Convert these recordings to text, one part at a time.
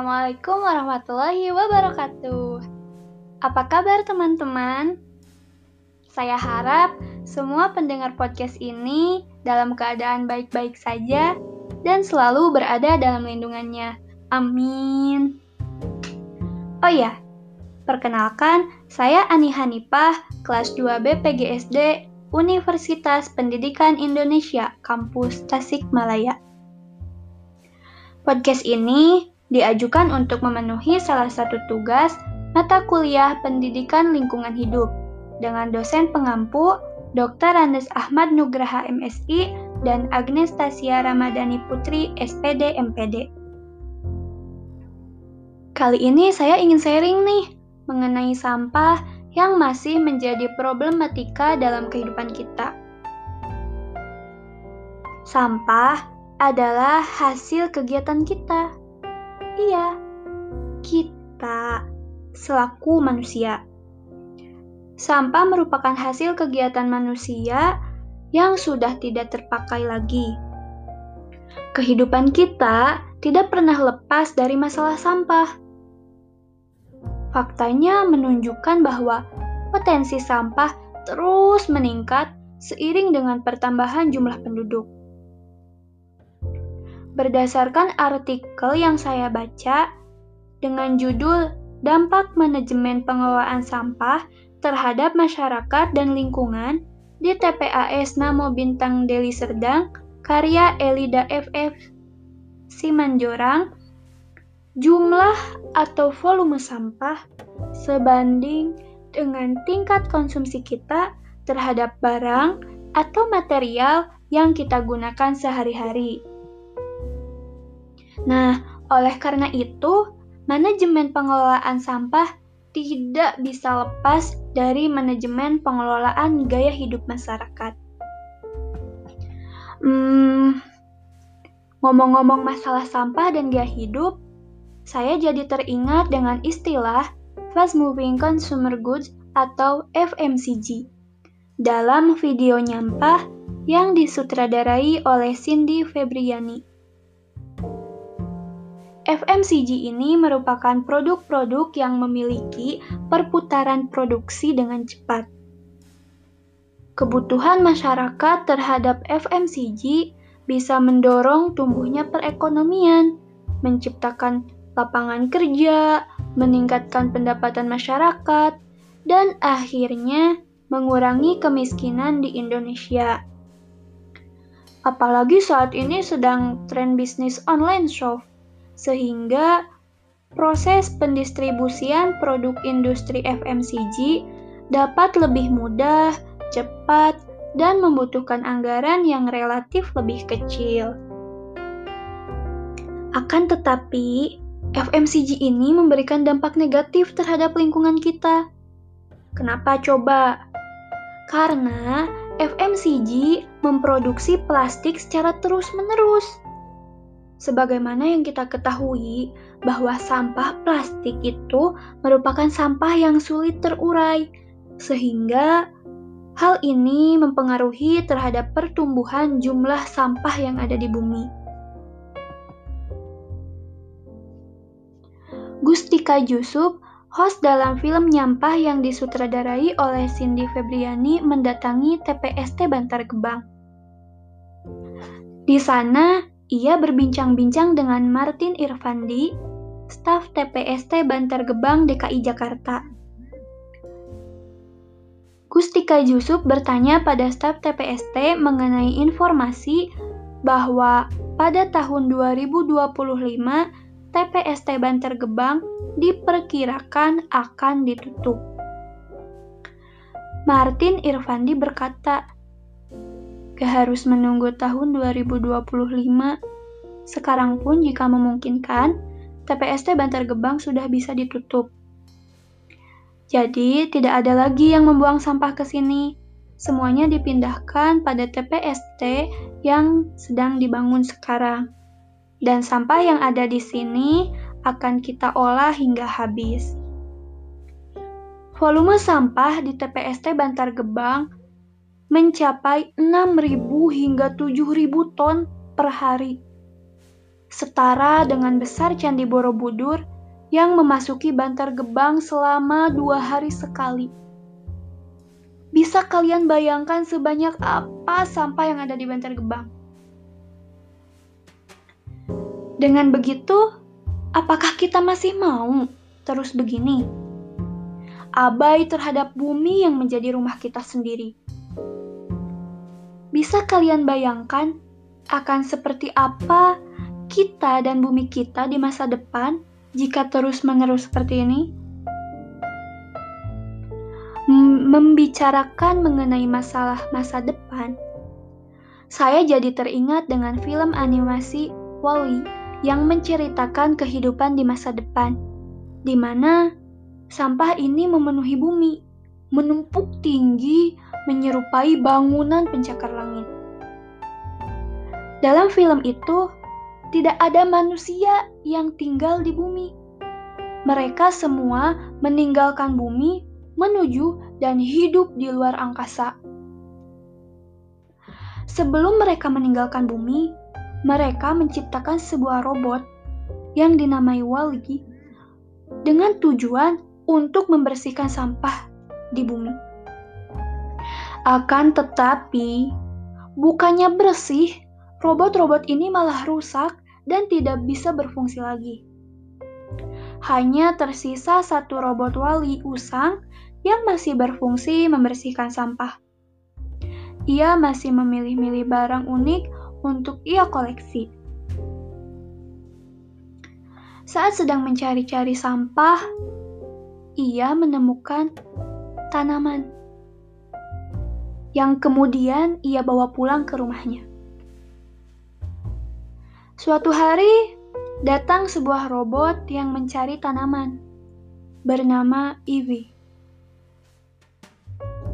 Assalamualaikum warahmatullahi wabarakatuh. Apa kabar teman-teman? Saya harap semua pendengar podcast ini dalam keadaan baik-baik saja dan selalu berada dalam lindungannya. Amin. Oh ya, perkenalkan saya Ani Hanifah, kelas 2B PGSD Universitas Pendidikan Indonesia, Kampus Tasikmalaya. Podcast ini diajukan untuk memenuhi salah satu tugas mata kuliah Pendidikan Lingkungan Hidup dengan dosen pengampu Dr. Andes Ahmad Nugraha MSI dan Agnes Tasia Ramadhani Putri SPD MPD. Kali ini saya ingin sharing nih mengenai sampah yang masih menjadi problematika dalam kehidupan kita. Sampah adalah hasil kegiatan kita Iya, kita selaku manusia. Sampah merupakan hasil kegiatan manusia yang sudah tidak terpakai lagi. Kehidupan kita tidak pernah lepas dari masalah sampah. Faktanya menunjukkan bahwa potensi sampah terus meningkat seiring dengan pertambahan jumlah penduduk. Berdasarkan artikel yang saya baca dengan judul Dampak Manajemen Pengelolaan Sampah terhadap Masyarakat dan Lingkungan di TPAS Namo Bintang Deli Serdang, karya Elida FF Simanjorang, jumlah atau volume sampah sebanding dengan tingkat konsumsi kita terhadap barang atau material yang kita gunakan sehari-hari. Nah, oleh karena itu, manajemen pengelolaan sampah tidak bisa lepas dari manajemen pengelolaan gaya hidup masyarakat. Hmm, ngomong-ngomong masalah sampah dan gaya hidup, saya jadi teringat dengan istilah Fast Moving Consumer Goods atau FMCG dalam video nyampah yang disutradarai oleh Cindy Febriani. FMCG ini merupakan produk-produk yang memiliki perputaran produksi dengan cepat. Kebutuhan masyarakat terhadap FMCG bisa mendorong tumbuhnya perekonomian, menciptakan lapangan kerja, meningkatkan pendapatan masyarakat, dan akhirnya mengurangi kemiskinan di Indonesia. Apalagi saat ini sedang tren bisnis online shop sehingga proses pendistribusian produk industri FMCG dapat lebih mudah, cepat, dan membutuhkan anggaran yang relatif lebih kecil. Akan tetapi, FMCG ini memberikan dampak negatif terhadap lingkungan kita. Kenapa coba? Karena FMCG memproduksi plastik secara terus-menerus Sebagaimana yang kita ketahui bahwa sampah plastik itu merupakan sampah yang sulit terurai, sehingga hal ini mempengaruhi terhadap pertumbuhan jumlah sampah yang ada di bumi. Gustika Yusuf, host dalam film Nyampah yang disutradarai oleh Cindy Febriani mendatangi TPST Bantar Gebang. Di sana, ia berbincang-bincang dengan Martin Irfandi, staf TPST Bantar Gebang DKI Jakarta. Gustika Yusuf bertanya pada staf TPST mengenai informasi bahwa pada tahun 2025 TPST Bantar Gebang diperkirakan akan ditutup. Martin Irfandi berkata, Gak harus menunggu tahun 2025. Sekarang pun jika memungkinkan, TPST Bantar Gebang sudah bisa ditutup. Jadi, tidak ada lagi yang membuang sampah ke sini. Semuanya dipindahkan pada TPST yang sedang dibangun sekarang. Dan sampah yang ada di sini akan kita olah hingga habis. Volume sampah di TPST Bantar Gebang mencapai 6.000 hingga 7.000 ton per hari. setara dengan besar Candi Borobudur yang memasuki Bantar Gebang selama dua hari sekali. Bisa kalian bayangkan sebanyak apa sampah yang ada di Bantar Gebang? Dengan begitu, apakah kita masih mau terus begini? Abai terhadap bumi yang menjadi rumah kita sendiri. Bisa kalian bayangkan akan seperti apa kita dan bumi kita di masa depan jika terus-menerus seperti ini? Membicarakan mengenai masalah masa depan, saya jadi teringat dengan film animasi Wally yang menceritakan kehidupan di masa depan, di mana sampah ini memenuhi bumi, menumpuk tinggi, menyerupai bangunan pencakar langit. Dalam film itu, tidak ada manusia yang tinggal di bumi. Mereka semua meninggalkan bumi menuju dan hidup di luar angkasa. Sebelum mereka meninggalkan bumi, mereka menciptakan sebuah robot yang dinamai Wally dengan tujuan untuk membersihkan sampah di bumi. Akan tetapi, bukannya bersih, robot-robot ini malah rusak dan tidak bisa berfungsi lagi. Hanya tersisa satu robot wali usang yang masih berfungsi membersihkan sampah. Ia masih memilih-milih barang unik untuk ia koleksi. Saat sedang mencari-cari sampah, ia menemukan tanaman yang kemudian ia bawa pulang ke rumahnya. Suatu hari, datang sebuah robot yang mencari tanaman bernama Ivy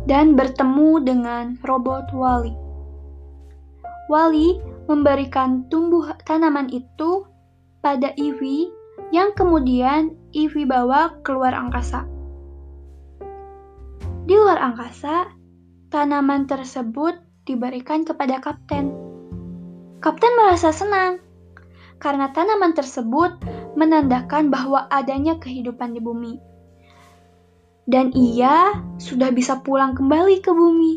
dan bertemu dengan robot Wally. Wally memberikan tumbuh tanaman itu pada Ivy yang kemudian Ivy bawa keluar angkasa. Di luar angkasa, tanaman tersebut diberikan kepada kapten. Kapten merasa senang karena tanaman tersebut menandakan bahwa adanya kehidupan di bumi. Dan ia sudah bisa pulang kembali ke bumi.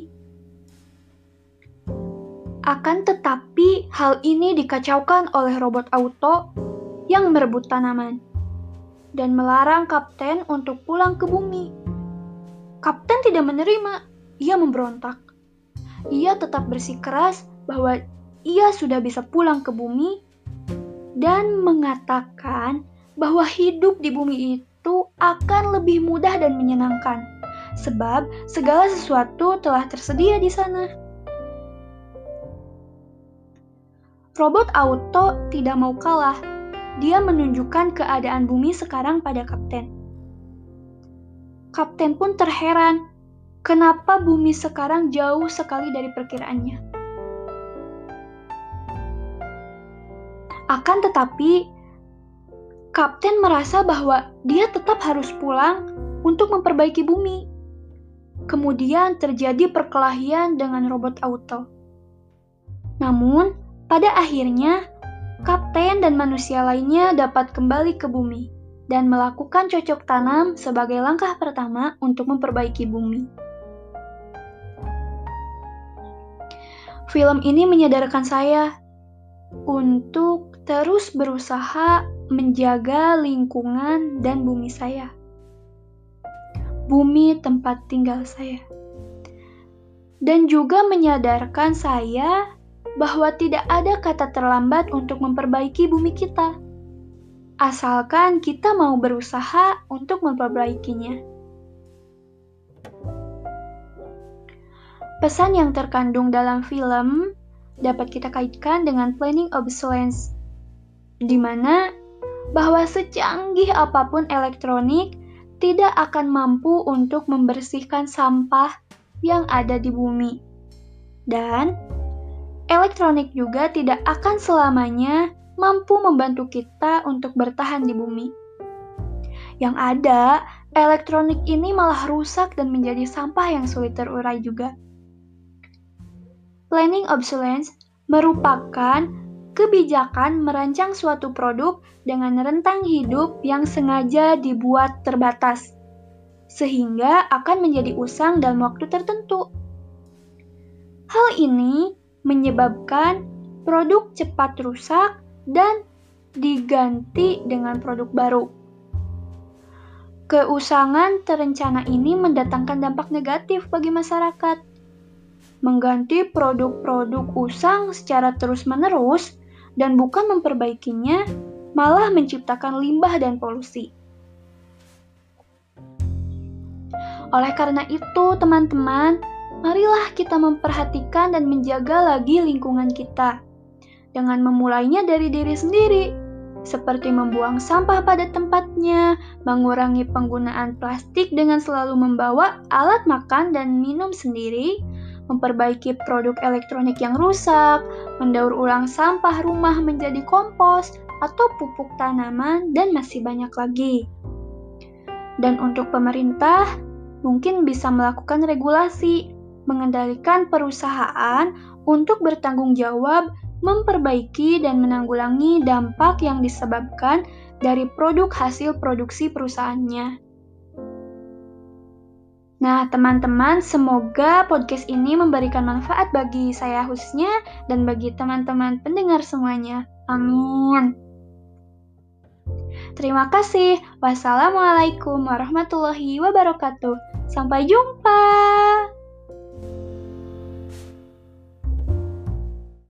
Akan tetapi, hal ini dikacaukan oleh robot auto yang merebut tanaman dan melarang kapten untuk pulang ke bumi. Kapten tidak menerima, ia memberontak. Ia tetap bersikeras bahwa ia sudah bisa pulang ke bumi dan mengatakan bahwa hidup di bumi itu akan lebih mudah dan menyenangkan, sebab segala sesuatu telah tersedia di sana. Robot auto tidak mau kalah. Dia menunjukkan keadaan bumi sekarang pada kapten. Kapten pun terheran, kenapa bumi sekarang jauh sekali dari perkiraannya. Akan tetapi, kapten merasa bahwa dia tetap harus pulang untuk memperbaiki bumi. Kemudian terjadi perkelahian dengan robot auto. Namun, pada akhirnya, kapten dan manusia lainnya dapat kembali ke bumi dan melakukan cocok tanam sebagai langkah pertama untuk memperbaiki bumi. Film ini menyadarkan saya untuk terus berusaha menjaga lingkungan dan bumi saya. Bumi tempat tinggal saya. Dan juga menyadarkan saya bahwa tidak ada kata terlambat untuk memperbaiki bumi kita. Asalkan kita mau berusaha untuk memperbaikinya. Pesan yang terkandung dalam film dapat kita kaitkan dengan planning obsolescence di mana bahwa secanggih apa pun elektronik tidak akan mampu untuk membersihkan sampah yang ada di bumi. Dan elektronik juga tidak akan selamanya mampu membantu kita untuk bertahan di bumi. Yang ada, elektronik ini malah rusak dan menjadi sampah yang sulit terurai juga. Planning obsolescence merupakan kebijakan merancang suatu produk dengan rentang hidup yang sengaja dibuat terbatas, sehingga akan menjadi usang dalam waktu tertentu. Hal ini menyebabkan produk cepat rusak dan diganti dengan produk baru. Keusangan terencana ini mendatangkan dampak negatif bagi masyarakat. Mengganti produk-produk usang secara terus-menerus dan bukan memperbaikinya, malah menciptakan limbah dan polusi. Oleh karena itu, teman-teman, marilah kita memperhatikan dan menjaga lagi lingkungan kita dengan memulainya dari diri sendiri, seperti membuang sampah pada tempatnya, mengurangi penggunaan plastik dengan selalu membawa alat makan dan minum sendiri, memperbaiki produk elektronik yang rusak, mendaur ulang sampah rumah menjadi kompos atau pupuk tanaman, dan masih banyak lagi. Dan untuk pemerintah, mungkin bisa melakukan regulasi, mengendalikan perusahaan untuk bertanggung jawab, memperbaiki, dan menanggulangi dampak yang disebabkan dari produk hasil produksi perusahaannya. Nah, teman-teman, semoga podcast ini memberikan manfaat bagi saya khususnya dan bagi teman-teman pendengar semuanya. Amin. Terima kasih. Wassalamualaikum warahmatullahi wabarakatuh. Sampai jumpa.